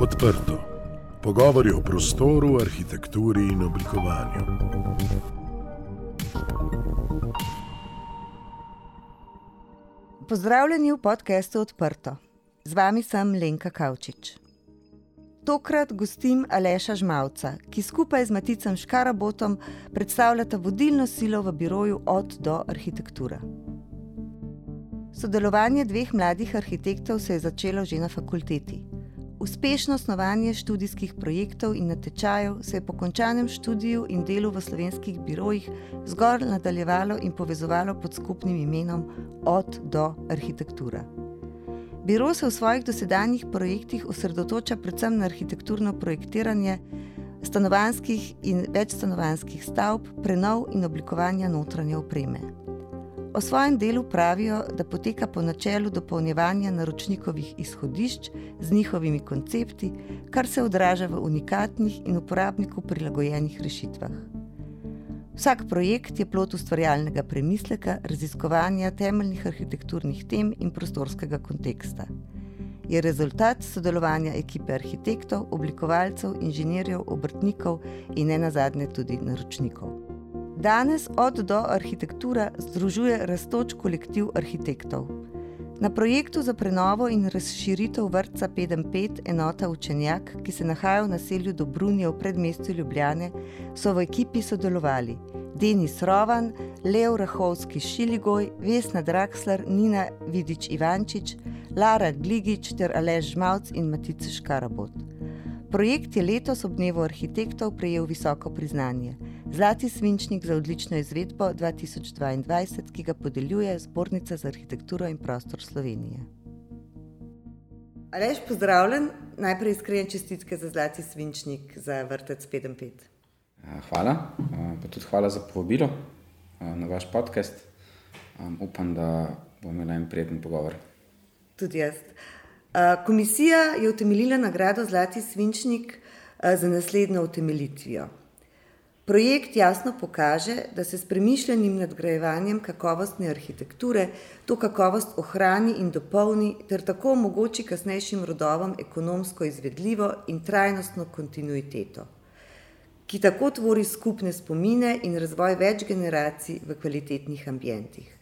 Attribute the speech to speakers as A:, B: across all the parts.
A: Odprto. Pogovori o prostoru, arhitekturi in oblikovanju.
B: Pozdravljeni v podkastu Odprto. Z vami sem Lenka Kavčič. Tokrat gostim Aleša Žmavca, ki skupaj z Maticem Škarabotom predstavljata vodilno silo v biroju od do arhitekture. Sodelovanje dveh mladih arhitektov se je začelo že na fakulteti. Uspešno snovanje študijskih projektov in natečajev se je po končanem študiju in delu v slovenskih birojih zgolj nadaljevalo in povezovalo pod skupnim imenom od do arhitektura. Biro se v svojih dosedanjih projektih osredotoča predvsem na arhitekturno projektiranje stanovanjskih in večstanovanjskih stavb, prenov in oblikovanja notranje opreme. O svojem delu pravijo, da poteka po načelu dopolnjevanja naročnikovih izhodišč z njihovimi koncepti, kar se odraža v unikatnih in uporabniku prilagojenih rešitvah. Vsak projekt je plot ustvarjalnega premisleka, raziskovanja temeljnih arhitekturnih tem in prostorskega konteksta. Je rezultat sodelovanja ekipe arhitektov, oblikovalcev, inženirjev, obrtnikov in ne nazadnje tudi naročnikov. Danes od do arhitektura združuje raztoč kolektiv arhitektov. Na projektu za prenovo in razširitev vrtca 5.5 enota Učenjak, ki se nahaja v naselju Dobrunje v predmestju Ljubljane, so v ekipi sodelovali Denis Rovan, Leo Rahovski Šiligoj, Vesna Draksler, Nina Vidič Ivančič, Lara Gligič ter Alež Žmavc in Matica Škarabot. Projekt je letos ob dnevu arhitektov prejel visoko priznanje. Zlati svinčnik za odlično izvedbo 2022, ki ga podeljuje Zbornica za arhitekturo in prostor Slovenije. Alež, pozdravljen, najprej iskrene čestitke za zlati svinčnik za vrtec 5.5.
C: Hvala, pa tudi hvala za povabilo na vaš podcast. Upam, da bomo imeli en prijeten pogovor.
B: Tudi jaz. Komisija je utemeljila nagrado Zlati svinčnik za naslednjo utemeljitvijo. Projekt jasno pokaže, da se s premišljenim nadgrajevanjem kakovostne arhitekture to kakovost ohrani in dopolni, ter tako omogoči kasnejšim rodovom ekonomsko izvedljivo in trajnostno kontinuiteto, ki tako tvori skupne spomine in razvoj več generacij v kvalitetnih ambientih.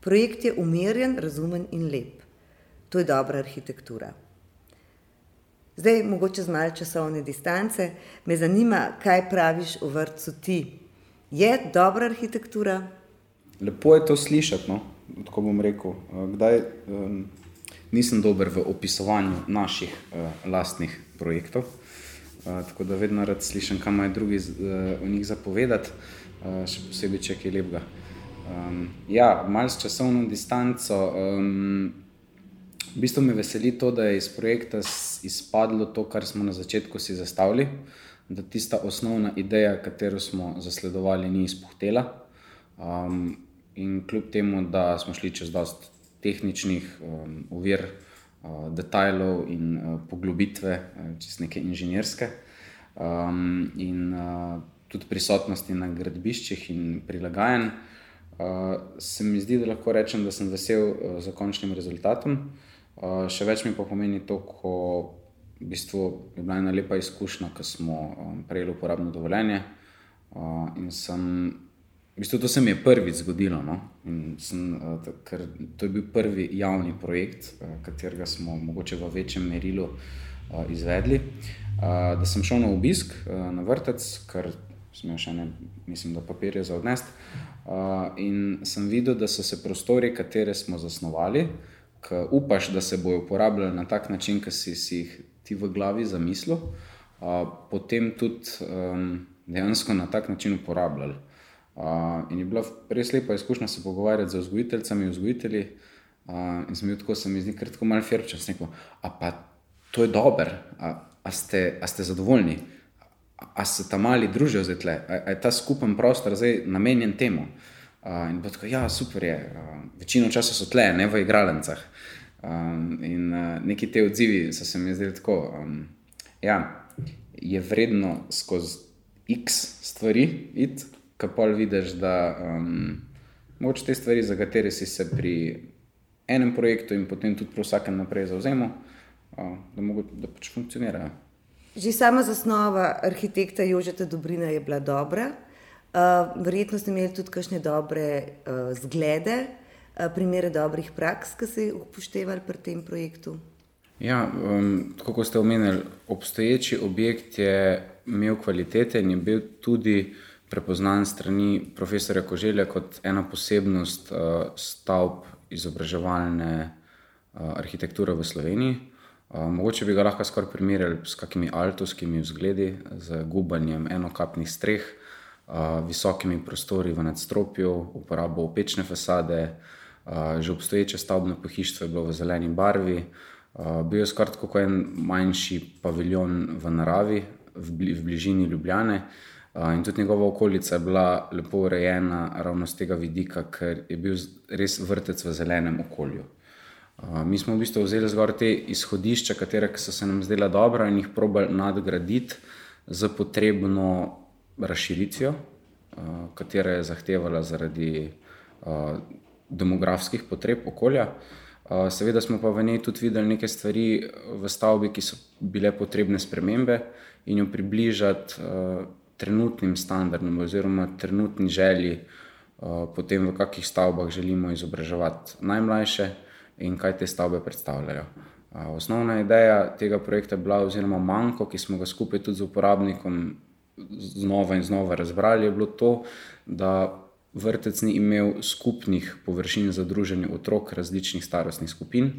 B: Projekt je umirjen, razumen in lep. To je dobra arhitektura. Zdaj, mogoče z malo časovne distance, me zanima, kaj praviš o vrtu ti. Je dobra arhitektura?
C: Lepo je to slišati. No? Tako bom rekel. Kdaj, um, nisem dober v opisovanju naših uh, lastnih projektov, uh, tako da vedno rad slišim, kaj imajo drugi z, uh, o njih zapovedati, uh, še posebej, če je kaj lepega. Um, ja, malo s časovno distanco. Um, V bistvu me veseli to, da je iz projekta izpadlo to, kar smo na začetku si zastavili, da tista osnovna ideja, katero smo zasledovali, ni izpuhtela. Um, in kljub temu, da smo šli čez dost tehničnih um, uvir, uh, detajlov in uh, poglobitve, uh, čez neke inženirske, um, in uh, tudi prisotnosti na gradbiščih in prilagajanj, uh, se mi zdi, da lahko rečem, da sem vesel uh, za končnim rezultatom. Uh, še več mi pa pomeni to, ko v bistvu je bila ena lepa izkušnja, ko smo um, prejeli uporabno dovoljenje. Uh, in sem, v bistvu to se mi je prvič zgodilo, no? sem, uh, ker to je bil prvi javni projekt, uh, katerega smo mogoče v večjem merilu uh, izvedli. Uh, da sem šel na obisk uh, na vrtec, ker sem imel še ne, mislim, da papirje za odnest. Uh, in sem videl, da so se prostori, katere smo zasnovali, ki upaš, da se bojo uporabljali na tak način, ki si, si jih ti v glavi zamislil, uh, potem tudi um, dejansko na tak način uporabljali. Uh, in je bila res lepa izkušnja se pogovarjati z vzgojiteljicami in vzgojitelji. Uh, in sem bil tako, se mi zdi, ker tako malo firčen, rekel, a pa to je dobro, a, a, a ste zadovoljni, a, a se tam mali družijo zdaj tle, a, a je ta skupen prostor zdaj namenjen temu. Uh, in tako, ja, super je, uh, večino časa so tle, ne v igralnicah. Um, in uh, neki te odzivi so se mi zdeli tako, um, ja, je vredno skozi X stvari iti, ki pa vidiš, da um, moč te stvari, za katere si se pri enem projektu in potem tudi pri vsakem naprej zauzemal, da, mogo, da pač funkcionirajo.
B: Že sama zasnova arhitekta Jožeta Dobrina je bila dobra. Uh, verjetno ste imeli tudi kakšne dobre uh, zglede, uh, primere dobrih praks, ki ste jih upoštevali pri tem projektu.
C: Ja, um, kot ste omenili, obstoječi objekt je imel kvalitete in je bil tudi prepoznan strani profesora Koželja kot ena posebnost uh, stavb izobraževalne uh, arhitekture v Sloveniji. Uh, mogoče bi ga lahko skoraj primerjali s kakimi altovskimi vzgledi, z gubanjem enokapnih streh, uh, visokimi prostori v nadstropju, uporabo opečne fasade, že obstoječe stavbno pohištvo je bilo v zeleni barvi. Bil je skoraj kot en manjši paviljon v naravi, v, bli, v bližini Ljubljane. In tudi njegova okolica je bila lepo urejena, ravno z tega vidika, ker je bil res vrtec v zelenem okolju. Mi smo v bistvu vzeli zgor te izhodišča, katere so se nam zdela dobra, in jih probali nadgraditi z potrebno razširitvijo, uh, katera je zahtevala zaradi uh, demografskih potreb okolja. Uh, seveda smo pa v njej tudi videli nekaj stvari v stavbi, ki so bile potrebne spremembe in jo približati trenutnim standardom oziroma trenutni želji, potem v kakih stavbah želimo izobraževati najmlajše in kaj te stavbe predstavljajo. Osnovna ideja tega projekta je bila, oziroma manjko, ki smo ga skupaj tudi z uporabnikom znova in znova razbrali, je bilo to, da vrtec ni imel skupnih površin za druženje otrok različnih starostnih skupin.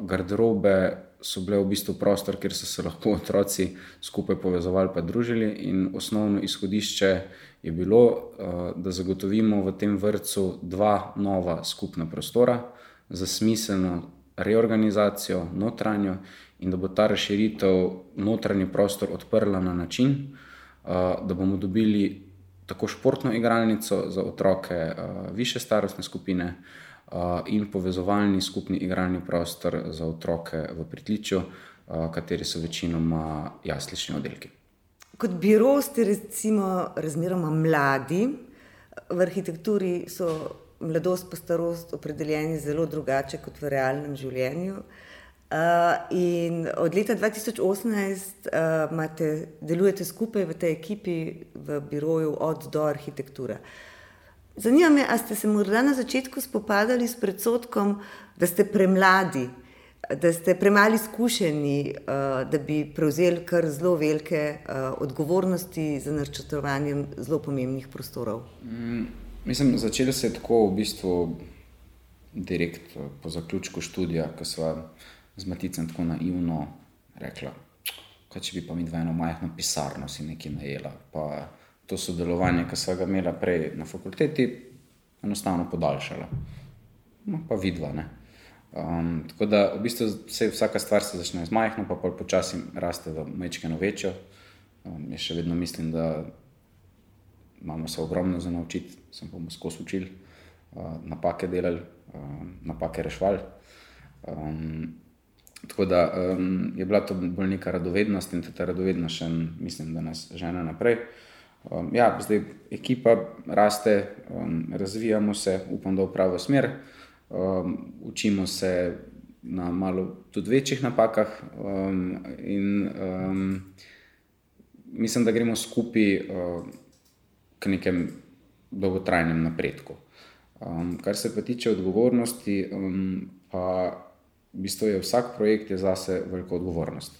C: Garderobe so bile v bistvu prostor, kjer so se lahko otroci skupaj povezovali in družili. In osnovno izhodišče je bilo, da zagotovimo v tem vrtu dva nova skupna prostora za smiselno reorganizacijo, notranjo in da bo ta razširitev notranji prostor odprla na način, da bomo dobili tako športno igralnico za otroke više starostne skupine in povezovalni skupni igralni prostor za otroke v pritličju, kateri so večinoma jaslični oddelki.
B: Kot biro ste recimo razmeroma mladi, v arhitekturi so mladost in starost opredeljeni zelo drugače kot v realnem življenju. Uh, in od leta 2018 uh, imate, delujete skupaj v tej ekipi, v biroju od do arhitekture. Zanima me, ali ste se morda na začetku spopadali s predsodkom, da ste premladi, da ste premali izkušeni, uh, da bi prevzeli kar zelo velike uh, odgovornosti za načrtovanje zelo pomembnih prostorov.
C: Mm, mislim, začeli se tako v bistvu direkt po zaključku študija, ko smo z Maticem tako naivno rekla, kaj če bi pa mi dva eno majhno pisarno si nekaj najela. Pa to sodelovanje, ki smo ga imeli prej na fakulteti, enostavno podaljšala. No, pa vidva. Um, tako da v bistvu se vsaka stvar se začne z majhno, pa pa počasi raste v mečkeno večjo. Um, jaz še vedno mislim, da imamo se ogromno za naučiti, sem pa skozi učil, uh, napake delali, uh, napake rešvali. Um, Tako da um, je bila to bolj neka radovednost in ta radovednost še, mislim, da nas žene naprej. Um, ja, zdaj ekipa raste, um, razvijamo se, upam, da v pravo smer. Um, učimo se na malo tudi večjih napakah um, in um, mislim, da gremo skupaj um, k nekem dolgotrajnem napredku. Um, kar se pa tiče odgovornosti, um, pa v bistvu je vsak projekt je zase veliko odgovornost.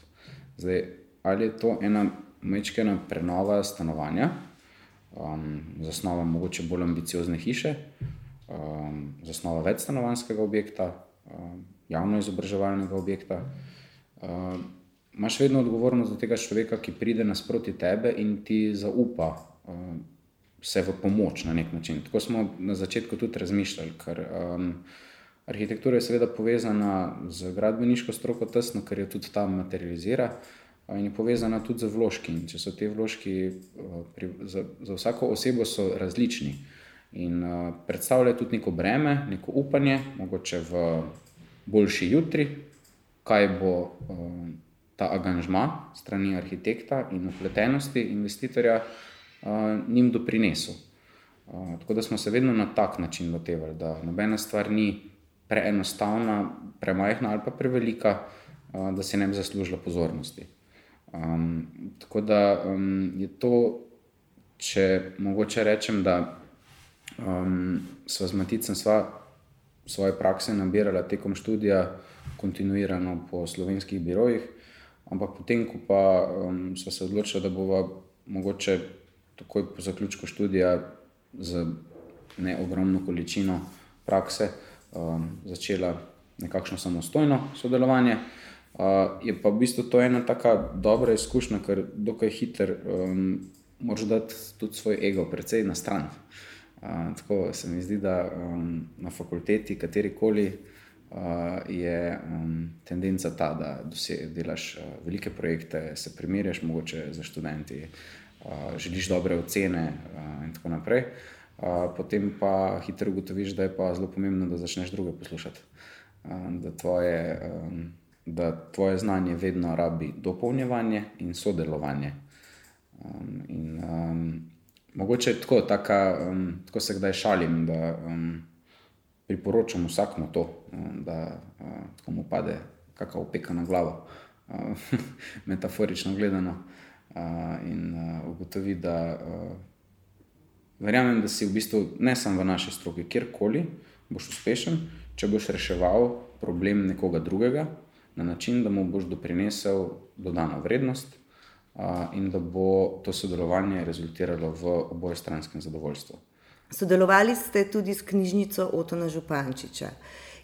C: Zdaj, ali je to ena mečkena prenova stanovanja, um, zasnova mogoče bolj ambiciozne hiše, um, zasnova večstanovanskega objekta, um, javno izobraževalnega objekta. Um, Máš vedno odgovornost do tega človeka, ki pride nasproti tebe in ti zaupa um, vse v pomoč na nek način. Tako smo na začetku tudi razmišljali, ker um, Arhitektura je seveda povezana z gradbeniško stroko, tesno, ker jo tudi tam materializira, in je povezana tudi z vložki. In če so te vložki pri, za, za vsako osebo različni in uh, predstavljajo tudi neko breme, neko upanje, mogoče v boljši jutri, kaj bo uh, ta angažma strani arhitekta in upletenosti investitorja njim doprinesel. Tako da smo se vedno na tak način lotevali, da nobena stvar ni preenostavna, premajhna ali pa prevelika, da si ne bi zaslužila pozornosti. Um, tako da um, je to, če mogoče rečem, da um, smo z Maticem sva svoje prakse nabirala tekom študija, kontinuirano po slovenskih birojih, ampak potem, ko pa um, smo se odločili, da bomo mogoče takoj po zaključku študija z ne ogromno količino prakse um, začela nekakšno samostojno sodelovanje. Uh, je pa v bistvu to ena tako dobra izkušnja, ker dokaj hiter um, moraš dati tudi svoj ego, precej na stran. Uh, tako se mi zdi, da um, na fakulteti, katerikoli, uh, je um, tendenca ta, da delaš uh, velike projekte, se primerjaš mogoče za študenti, uh, želiš dobre ocene uh, in tako naprej. Uh, potem pa hitro ugotoviš, da je pa zelo pomembno, da začneš druge poslušati. Da tvoje, da tvoje znanje vedno rabi dopolnjevanje in sodelovanje. In, um, mogoče je tako, taka, um, tako se kdaj šalim, da um, priporočam vsakmu to, um, da uh, mu pade kakšna opeka na glavo, uh, metaforično gledano, uh, in uh, ugotovi, da uh, verjamem, da si v bistvu ne samo v naši stroki, kjerkoli boš uspešen, če boš reševal problem nekoga drugega na način, da mu boš doprinesel dodano vrednost in da bo to sodelovanje rezultiralo v obojestranskem zadovoljstvu.
B: Sodelovali ste tudi s knjižnico Otona Župančiča,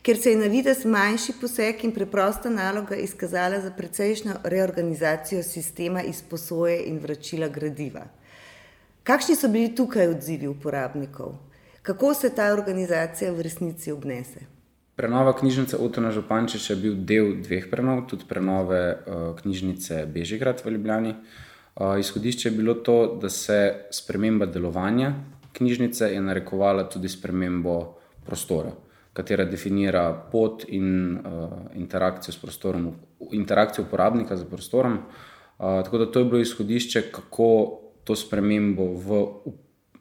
B: ker se je na vides manjši poseg in preprosta naloga izkazala za precejšno reorganizacijo sistema izposoje in vračila gradiva. Kakšni so bili tukaj odzivi uporabnikov? Kako se ta organizacija v resnici obnese?
C: Prenova knjižnice Otona Župančiča je bil del dveh prenov, tudi prenove uh, knjižnice Bežigrad v Ljubljani. Uh, izhodišče je bilo to, da se sprememba delovanja knjižnice je narekovala tudi spremembo prostora, katera definira pot in uh, interakcijo s prostorom, interakcijo uporabnika z prostorom. Uh, tako da to je bilo izhodišče, kako to spremembo v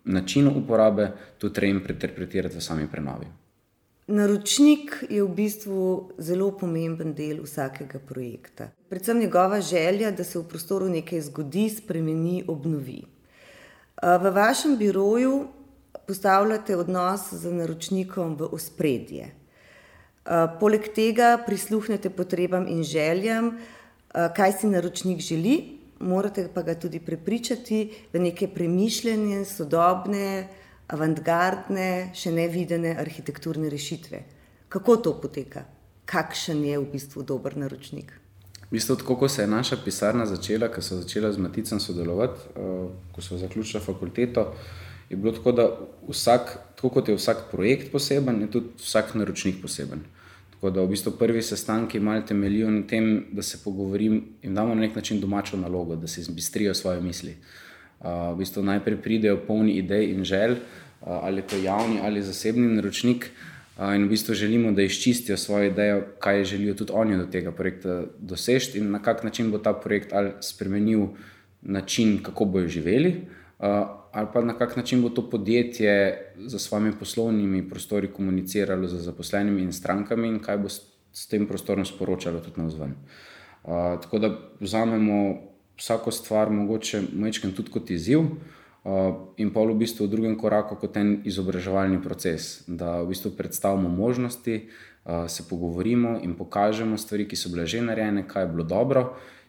C: načinu uporabe tudi treba interpretirati v sami prenovi.
B: Naročnik je v bistvu zelo pomemben del vsakega projekta. Predvsem njegova želja, da se v prostoru nekaj zgodi, spremeni, obnovi. V vašem biroju postavljate odnos z naročnikom v ospredje. Poleg tega prisluhnete potrebam in željam, kaj si naročnik želi, morate pa ga tudi prepričati v neke premišljene, sodobne, avantgardne, še ne videne arhitekturne rešitve. Kako to poteka? Kakšen je v bistvu dober naročnik?
C: V bistvu, tako kot se je naša pisarna začela, ko so začela z Maticem sodelovati, uh, ko so zaključila fakulteto, je bilo tako, da vsak, tako kot je vsak projekt poseben, je tudi vsak naročnik poseben. Tako da v bistvu prvi sestanki malo temeljijo na tem, da se pogovorim in damo na nek način domačo nalogo, da se izbistrijo svoje misli. Uh, v bistvu najprej pridejo polni idej in želj, uh, ali je to javni ali zasebni naročnik. In v bistvu želimo, da izčistijo svoje ideje, kaj želijo tudi oni do tega projekta doseči, in na kak način bo ta projekt ali spremenil način, kako bojo živeli, ali pa na kak način bo to podjetje za svojimi poslovnimi prostori komuniciralo z zaposlenimi in strankami, in kaj bo s tem prostorom sporočalo tudi na vzven. Tako da vzamemo vsako stvar, mogoče majčkim tudi kot izziv. Uh, in pa v bistvu v drugem koraku kot en izobraževalni proces, da v bistvu predstavimo možnosti, uh, se pogovorimo in pokažemo stvari, ki so bile že narejene, kaj je bilo dobro,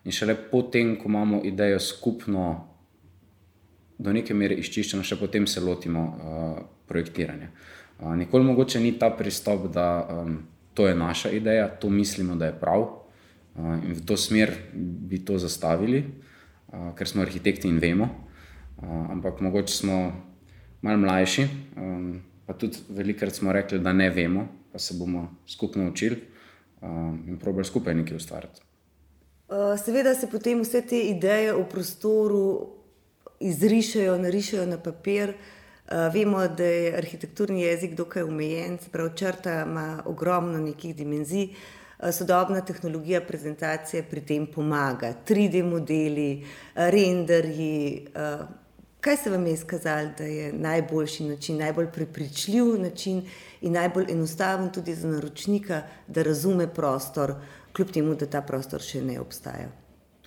C: in šele potem, ko imamo idejo skupno, do neke mere izčiščeno, še potem se lotimo uh, projektiranja. Uh, nikoli mogoče ni ta pristop, da um, to je naša ideja, to mislimo, da je prav, uh, in v to smer bi to zastavili, uh, ker smo arhitekti in vemo ampak mogoče smo malo mlajši, um, pa tudi velikokrat smo rekli, da ne vemo, pa se bomo skupaj naučili um, in probali skupaj nekaj ustvariti.
B: Seveda se potem vse te ideje v prostoru izrišajo, narišajo na papir. Vemo, da je arhitekturni jezik dokaj omejen, prav črta ima ogromno nekih dimenzij. Sodobna tehnologija prezentacije pri tem pomaga, 3D modeli, renderji, Kaj se vam je izkazalo, da je najboljši način, najbolj prepričljiv način in najbolj enostaven tudi za naročnika, da razume prostor kljub temu, da ta prostor še ne obstaja.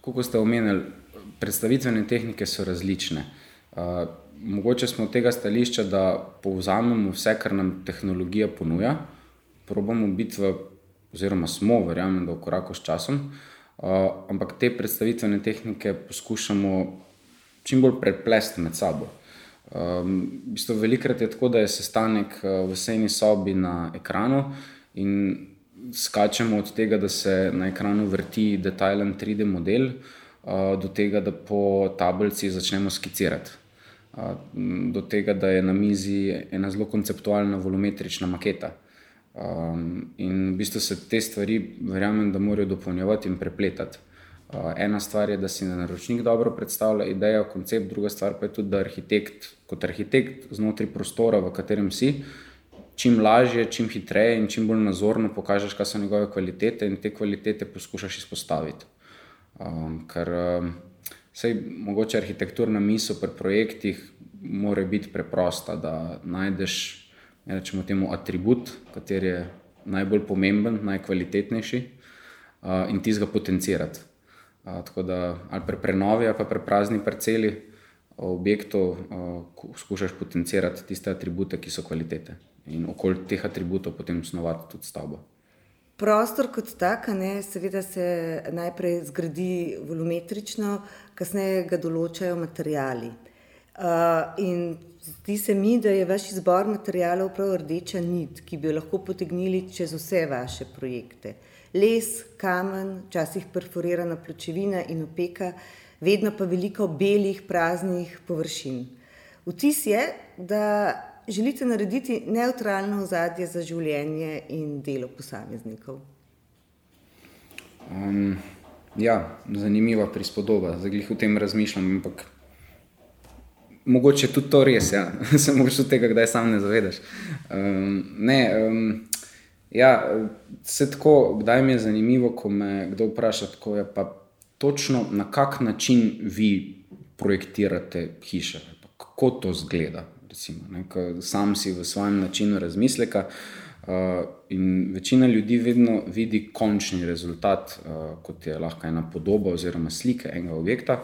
C: Kot ste omenili, predstavitvene tehnike so različne. Uh, mogoče smo tega stališča, da povzamemo vse, kar nam tehnologija ponuja, probamo biti v, oziroma smo, verjamem, da v koraku s časom, uh, ampak te predstavitvene tehnike poskušamo čim bolj preplesti med sabo. Um, v bistvu velikrat je tako, da je sestanek v sejni sobi na ekranu in skačemo od tega, da se na ekranu vrti detajlen 3D model, do tega, da po tablici začnemo skicirati. Do tega, da je na mizi ena zelo konceptualna, volumetrična maketa. In v bistvu se te stvari, verjamem, da morajo dopolnjevati in prepletati. Ena stvar je, da si naročnik dobro predstavlja idejo, koncept, druga stvar pa je tudi, da arhitekt, kot arhitekt znotraj prostora, v katerem si, čim lažje, čim hitreje in čim bolj nazorno pokažeš, kaj so njegove kvalitete in te kvalitete poskušaš izpostaviti. Um, ker um, sej, mogoče arhitekturna misel pri projektih mora biti preprosta, da najdeš rečemo temu atribut, kateri je najbolj pomemben, najkvalitetnejši uh, in ti ga potencirati. Uh, tako da ali pri prenovi, ali pa pri prazni parceli objektov uh, skušaš potencirati tiste atribute, ki so kvalitete in okoli teh atributov potem snovati tudi stavbo.
B: Prostor kot tak, ne, seveda se najprej zgradi volumetrično, kasneje ga določajo materiali. Uh, in zdi se mi, da je vaš izbor materijalov prav rdeča nit, ki bi jo lahko potegnili čez vse vaše projekte. Les, kamen, včasih perforirana pločevina in opeka, vedno pa veliko belih, praznih površin. Vtis je, da želite narediti neutralno ozadje za življenje in delo posameznikov?
C: Um, ja, zanimiva prispodoba. Zdaj v tem razmišljam, ampak mogoče tudi to res, ja. se mogoče od tega, kdaj sam ne zavedaš. Um, ne, um, ja, se tako, kdaj mi je zanimivo, ko me kdo vpraša, tako je pa točno na kak način vi projektirate hiše, kako to zgleda recimo, ne, sam si v svojem načinu razmisleka. Uh, in večina ljudi vedno vidi končni rezultat, uh, kot je lahko ena podoba oziroma slika enega objekta.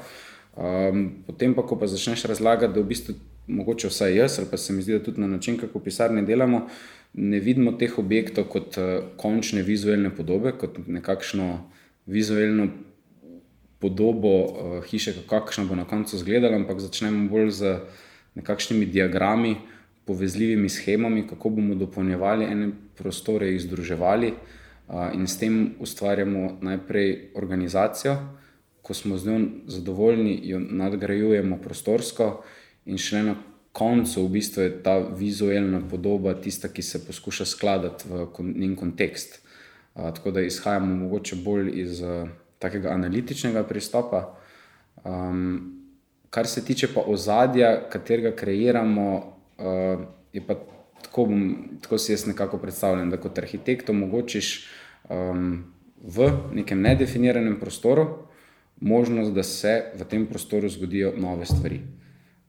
C: Um, potem pa, ko pa začneš razlagati, da v bistvu, mogoče vsaj jaz, ali pa se mi zdi, da tudi na način, kako pisarne delamo, ne vidimo teh objektov kot uh, končne vizualne podobe, kot nekakšno vizualno podobo uh, hiše, kakšna bo na koncu izgledala, ampak začnemo bolj z nekakšnimi diagrami, povezljivimi schemami, kako bomo dopolnjevali ene prostore, jih združevali in s tem ustvarjamo najprej organizacijo, ko smo z njo zadovoljni, jo nadgrajujemo prostorsko in šele na koncu v bistvu je ta vizualna podoba tista, ki se poskuša skladati v njen kontekst. Tako da izhajamo mogoče bolj iz takega analitičnega pristopa. Um, kar se tiče pa ozadja, katerega kreiramo, uh, je pa tako, bom, tako si jaz nekako predstavljam, da kot arhitekt omogočiš um, v nekem nedefiniranem prostoru možnost, da se v tem prostoru zgodijo nove stvari.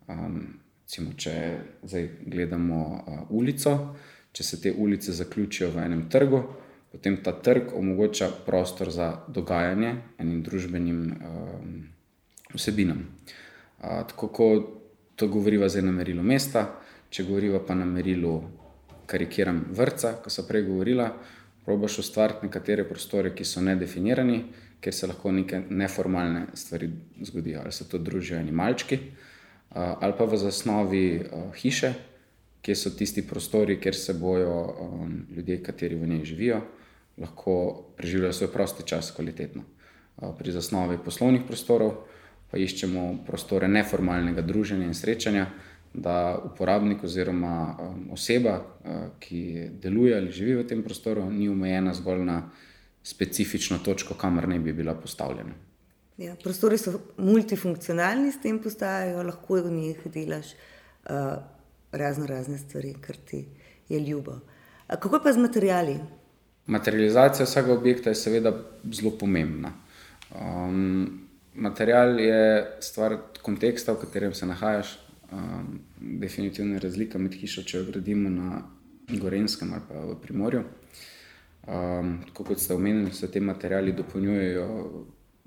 C: Um, recimo, če zdaj gledamo uh, ulico, če se te ulice zaključijo v enem trgu. Potem ta trg omogoča prostor za dogajanje enim družbenim um, vsebinam. Uh, tako kot to govoriva zdaj na merilu mesta, če govoriva pa na merilu, karikiram, vrca, ko so prej govorila, probaš ustvariti nekatere prostore, ki so nedefinirani, ker se lahko neke neformalne stvari zgodijo, ali se to družijo eni malčki, ali pa v zasnovi hiše, kjer so tisti prostori, kjer se bojo ljudje, kateri v njej živijo, lahko preživljajo svoj prosti čas kvalitetno. Pri zasnovi poslovnih prostorov pa iščemo prostore neformalnega druženja in srečanja, da uporabnik oziroma um, oseba, uh, ki deluje ali živi v tem prostoru, ni omejena zgolj na specifično točko, kamor ne bi bila postavljena.
B: Ja, prostori so multifunkcionalni, s tem postajajo, lahko v njih delaš uh, razno razne stvari, kar ti je ljubo. A kako pa z materiali?
C: Materializacija vsega objekta je seveda zelo pomembna. Um, Material je stvar konteksta, v katerem se nahajaš. Um, definitivno je razlika med hišo, če jo gradimo na Gorenskem ali pa v Primorju. Um, kot ste omenili, se ti materiali dopolnjujejo,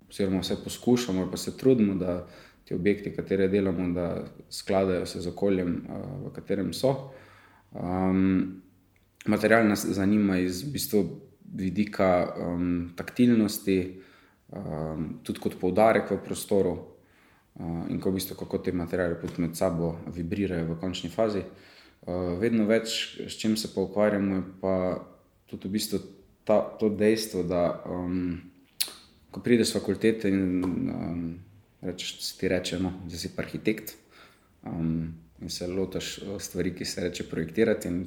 C: oziroma vse poskušamo, pa se trudimo, da ti objekti, katere delamo, da skladajo se z okoljem, uh, v katerem so. Um, material nas zanima iz v bistvu, vidika um, taktilnosti, um, tudi kot poudarek v prostoru. Uh, in ko v bistvu, kako te materiale med sabo vibrirajo v končni fazi. Uh, vedno več, s čim se pa ukvarjamo, je pa tudi v bistvu ta, to dejstvo, da um, ko prideš z fakultete in um, rečeš, ti reče, no, da si arhitekt. Um, In se lotiš stvari, ki se reče projektirati, in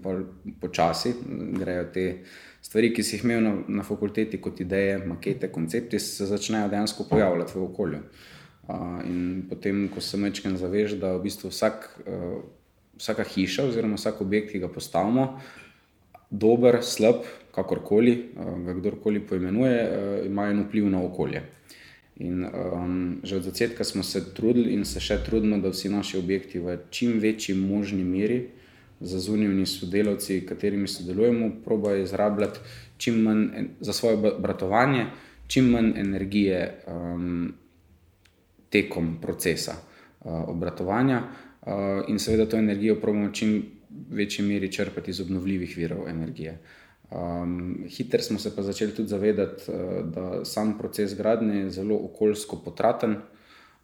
C: počasi grejo te stvari, ki si jih imel na, na fakulteti, kot ideje, makete, koncepti, se začnejo dejansko pojavljati v okolju. Uh, in potem, ko se mečem zavež, da v bistvu vsak, uh, vsaka hiša, oziroma vsak objekt, ki ga postavimo, dober, slab, kakorkoli, uh, ga kdorkoli poimenuje, uh, ima en vpliv na okolje. In um, že od začetka smo se trudili in se še trudimo, da vsi naši objekti v čim večji možni meri za zunanjimi sodelavci, katerimi sodelujemo, probajo izrabljati čim manj za svoje bratovanje, čim manj energije. Um, tekom procesa uh, obratovanja uh, in seveda to energijo pravimo čim večji meri črpati iz obnovljivih virov energije. Um, Hitro smo se pa začeli tudi zavedati, uh, da sam proces gradnje je zelo okoljsko potraten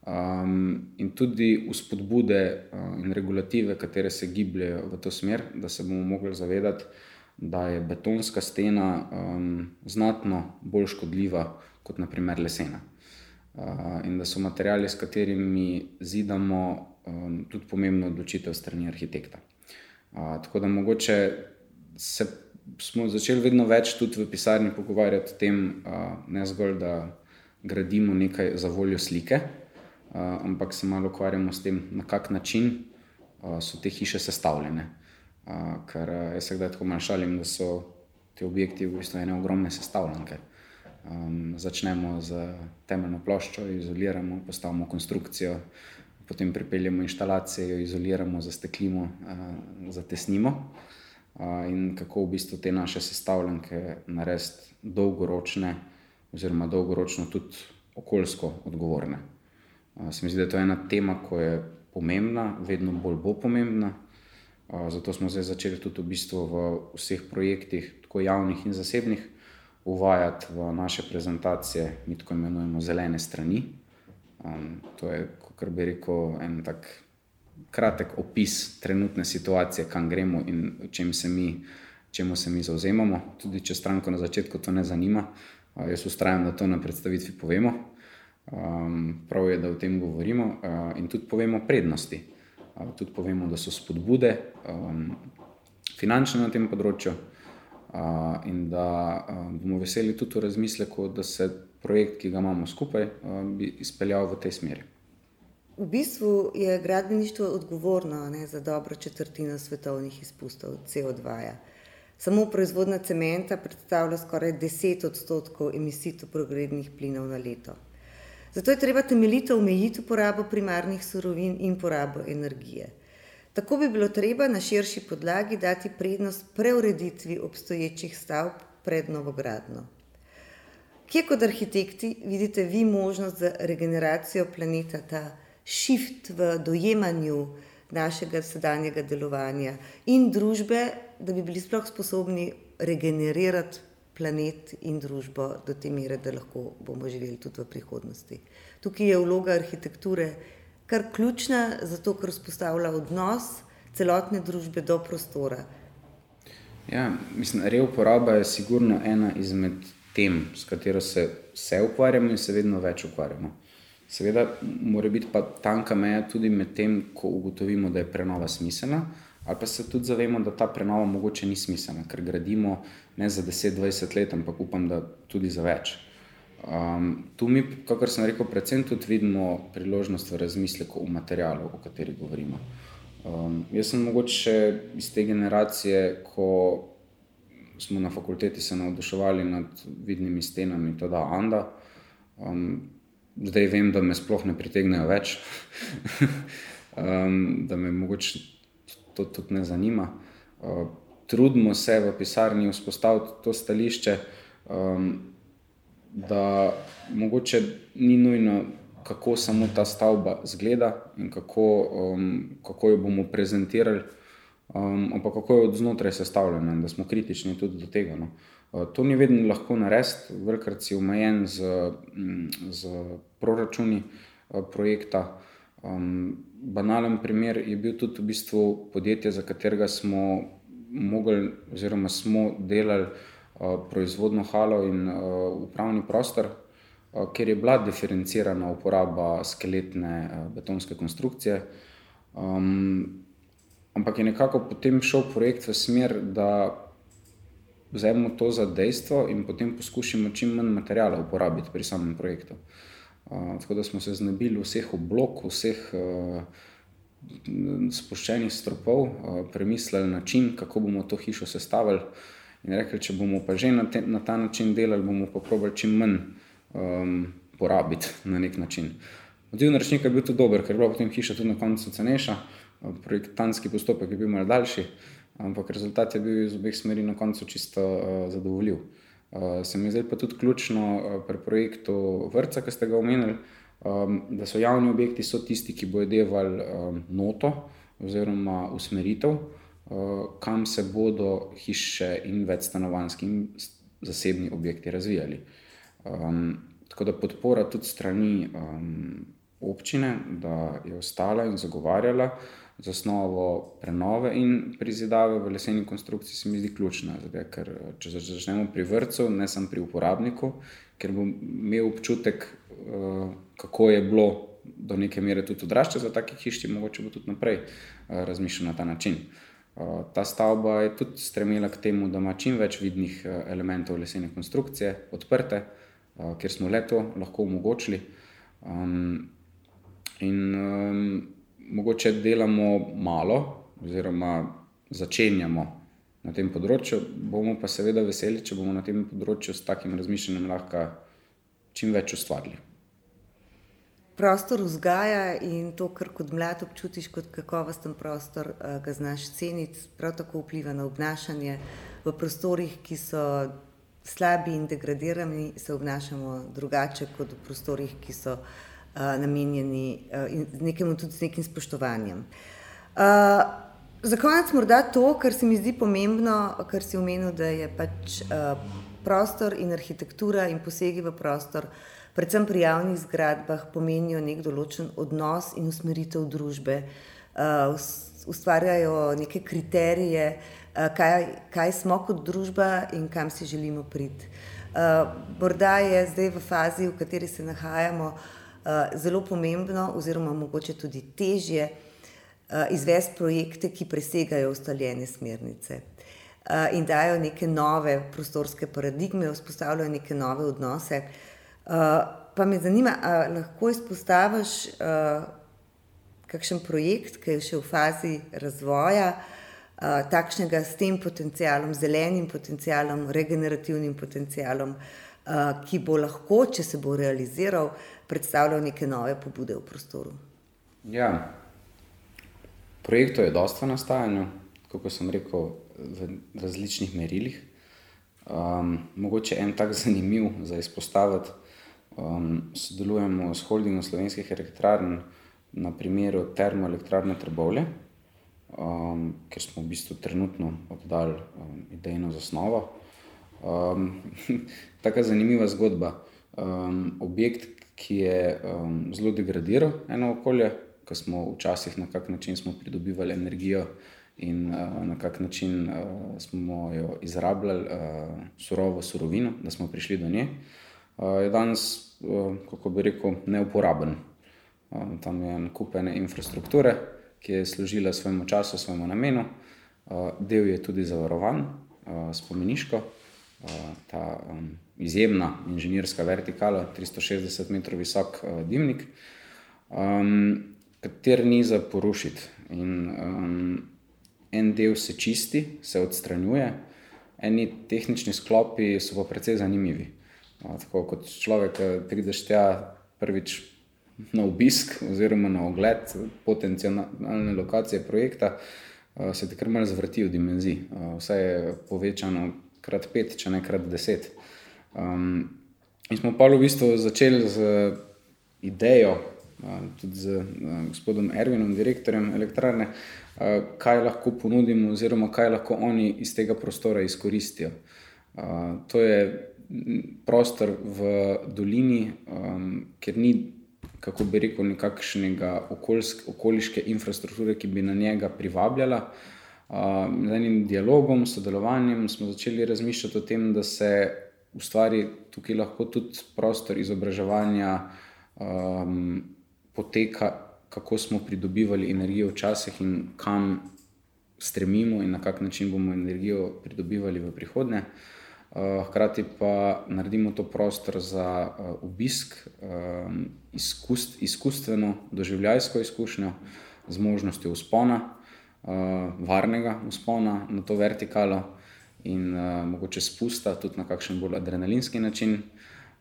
C: um, in tudi vzpodbude uh, in regulative, katere se gibljajo v to smer, da se bomo mogli zavedati, da je betonska stena um, znatno bolj škodljiva kot naprimer lesena. Eh, in da so materiali, s katerimi zidamo, um, tudi pomembna odločitev strani arhitekta. Uh, tako da mogoče se smo začeli vedno več tudi v pisarni pogovarjati o tem, uh, ne zgolj, da gradimo nekaj za voljo slike, uh, ampak se malo ukvarjamo s tem, na kak način uh, so te hiše sestavljene. Uh, ker uh, jaz se kdaj tako malo šalim, da so ti objekti v bistvu ene ogromne sestavljanke. Um, začnemo z temeljno ploščo, izoliramo, postavimo konstrukcijo, potem pripeljemo instalacijo, izoliramo, zasteklimo, uh, zatesnimo. Uh, in kako v bistvu te naše sestavljanke narediti dolgoročne, oziroma dolgoročno tudi okoljsko odgovorne. Se mi zdi, da je to ena tema, ki je pomembna, vedno bolj bo pomembna. Zato smo zdaj začeli tudi v, bistvu v vseh projektih, tako javnih in zasebnih, uvajati v naše prezentacije, mi tako imenujemo zelene strani. Um, to je, kot bi rekel, en tak kratek opis trenutne situacije, kam gremo in čem se mi, čemu se mi zauzemamo. Tudi če stranko na začetku to ne zanima, jaz ustrajam, da to na predstavitvi povemo. Um, prav je, da o tem govorimo uh, in tudi povemo prednosti. Uh, tudi povemo, da so spodbude um, finančne na tem področju in da bomo veseli tudi v razmisleku, da se projekt, ki ga imamo skupaj, bi izpeljal v tej smeri.
B: V bistvu je gradbeništvo odgovorno ne, za dobro četrtino svetovnih izpustov CO2. -ja. Samo proizvodnja cementa predstavlja skoraj 10 odstotkov emisij toplogrednih plinov na leto. Zato je treba temeljito omejiti porabo primarnih surovin in porabo energije. Tako bi bilo treba na širši podlagi dati prednost preureditvi obstoječih stavb pred novogradno. Kje kot arhitekti vidite vi možnost za regeneracijo planeta, ta shift v dojemanju našega sedanjega delovanja in družbe, da bi bili sploh sposobni regenerirati planet in družbo do te mere, da lahko bomo živeli tudi v prihodnosti. Tukaj je vloga arhitekture kar ključna, zato ker vzpostavlja odnos celotne družbe do prostora.
C: Ja, mislim, reuporaba je sigurno ena izmed tem, s katero se vse ukvarjamo in se vedno več ukvarjamo. Seveda, mora biti pa tanka meja tudi med tem, ko ugotovimo, da je prenova smiselna, ali pa se tudi zavemo, da ta prenova mogoče ni smiselna, ker gradimo ne za 10-20 let, ampak upam, da tudi za več. Um, tu mi, kako sem rekel, predvsem tudi vidimo priložnost v razmisleku o materialu, o kateri govorimo. Um, jaz sem mogoče iz te generacije, ko smo na fakulteti se navduševali nad vidnimi stenami, tudi Anda. Um, zdaj vem, da me sploh ne pritegnejo več, um, da me mogoče to tudi ne zanima. Uh, trudimo se v pisarni vzpostaviti to stališče, um, da mogoče ni nujno, kako samo ta stavba zgleda in kako, um, kako jo bomo prezentirali, um, ampak kako je od znotraj sestavljena da smo kritični tudi do tega. No. Uh, to ni vedno lahko narediti, velikrat si omejen z, z proračuni uh, projekta. Um, banalen primer je bil tudi v bistvu podjetje, za katerega smo mogli, oziroma smo delali uh, proizvodno halo in uh, upravni prostor, uh, kjer je bila diferencirana uporaba skeletne uh, betonske konstrukcije. Um, ampak je nekako potem šel projekt v smer, da vzamemo to za dejstvo in potem poskušamo čim manj materijala uporabiti pri samem projektu. Uh, tako da smo se znebili vseh oblog, vseh uh, spuščenih stropov, uh, premislili način, kako bomo to hišo sestavili. In rekli, če bomo pa že na, te, na ta način delali, bomo pa probali čim manj um, porabiti na nek način. Odziv naročnika je bil tudi dober, ker je bila potem hiša tudi na koncu cenejša, projektantski postopek je bil malce daljši, ampak rezultat je bil iz obeh smeri na koncu čisto uh, zadovoljiv. Uh, se mi zdaj pa tudi ključno uh, pri projektu vrca, ki ste ga omenili, da so javni objekti so tisti, ki bodo devali um, noto oziroma usmeritev, uh, kam se bodo hiše in večstanovanski in zasebni objekti razvijali. Tako da podpora tudi strani občine, da je ostala in zagovarjala z osnovo prenove in prizidave v leseni konstrukciji, se mi zdi ključna. Zdaj, ker če začnemo pri vrtu, ne samo pri uporabniku, ker bom imel občutek, uh, kako je bilo do neke mere tudi odraščati za take hišče, mogoče bo tudi naprej uh, razmišljal na ta način. Ta stavba je tudi stremela k temu, da ima čim več vidnih elementov lesene konstrukcije odprte, ker smo le to lahko omogočili. Um, in um, mogoče delamo malo, oziroma začenjamo na tem področju, bomo pa seveda veseli, če bomo na tem področju s takim razmišljanjem lahko čim več ustvarili.
B: Prostor vzgaja in to, kar kot mlad občutiš kot kakovosten prostor, eh, ga znaš ceniti, prav tako vpliva na obnašanje v prostorih, ki so slabi in degradirani, se obnašamo drugače kot v prostorih, ki so namenjeni nekemu tudi z nekim spoštovanjem. Za konec morda to, kar se mi zdi pomembno, kar si omenil, da je pač prostor in arhitektura in posegi v prostor, predvsem pri javnih zgradbah, pomenijo nek določen odnos in usmeritev družbe, ustvarjajo neke kriterije, kaj, kaj smo kot družba in kam si želimo priti. Morda je zdaj v fazi, v kateri se nahajamo, Eh, zelo pomembno, oziroma mogoče tudi težje, uh, izvesti projekte, ki presegajo ustaljene smernice uh, in dajo neke nove prostorske paradigme, vzpostavljajo neke nove odnose. Pa me zanima, ali lahko izpostaviš kakšen projekt, ki je še v fazi razvoja. Takšnega s tem potencialom, zelenim potencialom, regenerativnim potencialom, uh, ki bo lahko, če se bo realiziral, predstavljal neke nove pobude v prostoru.
C: Ja, projektov je dosta v nastajanju, kot sem rekel, v različnih merilih. Um, mogoče en tak zanimiv za izpostaviti. Um, sodelujemo s holdingom slovenskih elektrarn na primeru termoelektrarne Trbovlje, um, ker smo v bistvu trenutno oddali um, idejno zasnovo. Um, taka zanimiva zgodba. Um, objekt, ki je um, zelo degradiral eno okolje, ko smo včasih na kak način pridobivali energijo in uh, na kak način uh, smo jo izrabljali, uh, surovo surovino, da smo prišli do nje, uh, je danes, uh, kako bi rekel, neuporaben. Uh, tam je en kupene infrastrukture, ki je služila svojemu času, svojemu namenu, uh, del je tudi zavarovan, uh, spomeniško. Uh, ta, um, izjemna inženirska vertikala, 360 metrov visok uh, dimnik, um, kater ni za porušiti. In, um, en del se čisti, se odstranjuje, eni tehnični sklopi so pa precej zanimivi. Uh, tako kot človek, ki prideš tja prvič na obisk oziroma na ogled potencijalne lokacije projekta. se ti kar malo zvrti v dimenziji. Vse je povečano krat pet, če ne krat deset. Um, in smo pa v bistvu začeli z idejo, tudi z gospodom Ervinom, direktorjem elektrarne, kaj lahko ponudimo, oziroma kaj lahko oni iz tega prostora izkoristijo. To je prostor v dolini, kjer ni, kako bi rekel, nekakšnega okoliške infrastrukture, ki bi na njega privabljala. Z enim dialogom, sodelovanjem smo začeli razmišljati o tem, da se ustvari tukaj lahko tudi prostor izobraževanja, um, poteka, kako smo pridobivali energijo včasih in kam stremimo, in na kak način bomo energijo pridobivali v prihodnje. Uh, hkrati pa naredimo to prostor za uh, obisk, um, izkust, izkustveno, doživljajsko izkušnjo, z možnostjo uspona, varnega uspona na to vertikalo, in uh, mogoče spusta tudi na kakšen bolj adrenalinski način.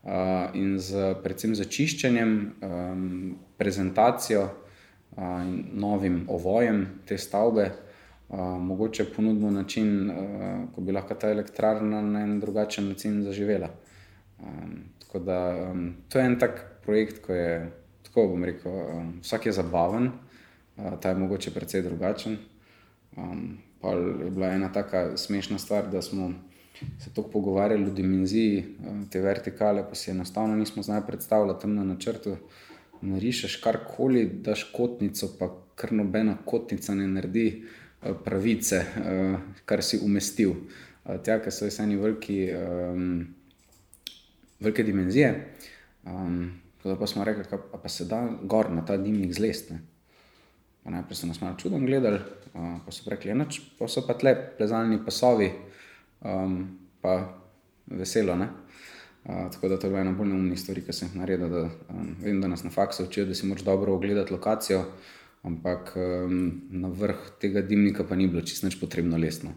C: Uh, in z, predvsem z čiščenjem, um, prezentacijo uh, in novim ovojem te stavbe, uh, mogoče ponudimo način, uh, ko bi lahko ta elektrarna na en drugačen način zaživela. Um, tako da um, to je en tak projekt, ko je, tako bom rekel, um, vsak je zabaven, uh, ta je mogoče precej drugačen. Um, pa je bila ena tako smešna stvar, da smo se tako pogovarjali o dimenziji eh, te vertikale, pa si enostavno nismo znali predstavljati tam na načrtu. Narišeš karkoli, daš kotnico, pa kar nobena kotnica ne naredi eh, pravice, eh, kar si umestil. Tja, ker so vse eni veliki, um, velike dimenzije. Um, pa smo rekli, da pa se da gor na ta dimnik zlesti. Najprej so nas malo čudno gledali, uh, pa so rekli, da ja, so pa tle plezalni pasovi, um, pa veselo. Uh, tako da to je bila ena bolj neumnih stvari, ki sem jih naredil. Da, um, vem, da nas na faksu učijo, da si moraš dobro ogledati lokacijo, ampak um, na vrh tega dimnika pa ni bilo čisto nič potrebno lesno.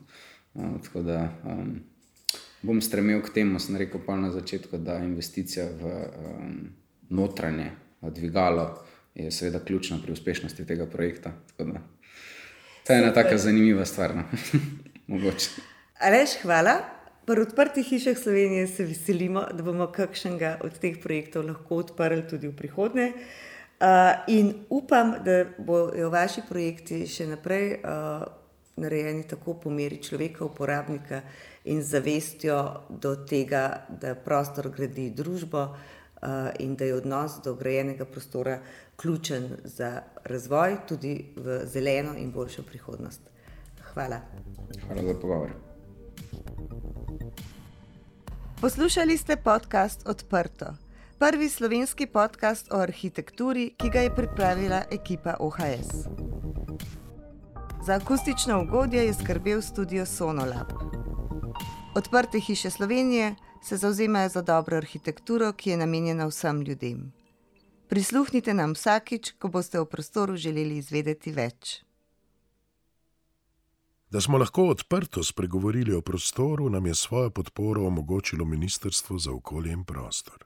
C: Uh, tako da um, bom stremel k temu, sem rekel pa na začetku, da investicija v um, notranje dvigalo je seveda ključna pri uspešnosti tega projekta. Da, to je ena tako zanimiva stvar. No.
B: Reč, hvala. Pri odprtih hišah Slovenije se veselimo, da bomo kakšnega od teh projektov lahko odprli tudi v prihodnje. Uh, in upam, da bodo vaši projekti še naprej uh, narejeni tako po meri človeka, uporabnika in zavestjo do tega, da prostor gradi družbo uh, in da je odnos do grajenega prostora ključen za razvoj, tudi v zeleno in boljšo prihodnost. Hvala.
C: Hvala za pogovor.
B: Poslušali ste podcast Odprto, prvi slovenski podcast o arhitekturi, ki ga je pripravila ekipa OHS. Za akustično ugodje je skrbel studio Sonolab. Odprte hiše Slovenije se zauzemajo za dobro arhitekturo, ki je namenjena vsem ljudem. Prisluhnite nam vsakič, ko boste v prostoru želeli izvedeti več.
A: Da smo lahko odprto spregovorili o prostoru, nam je svojo podporo omogočilo Ministrstvo za okolje in prostor.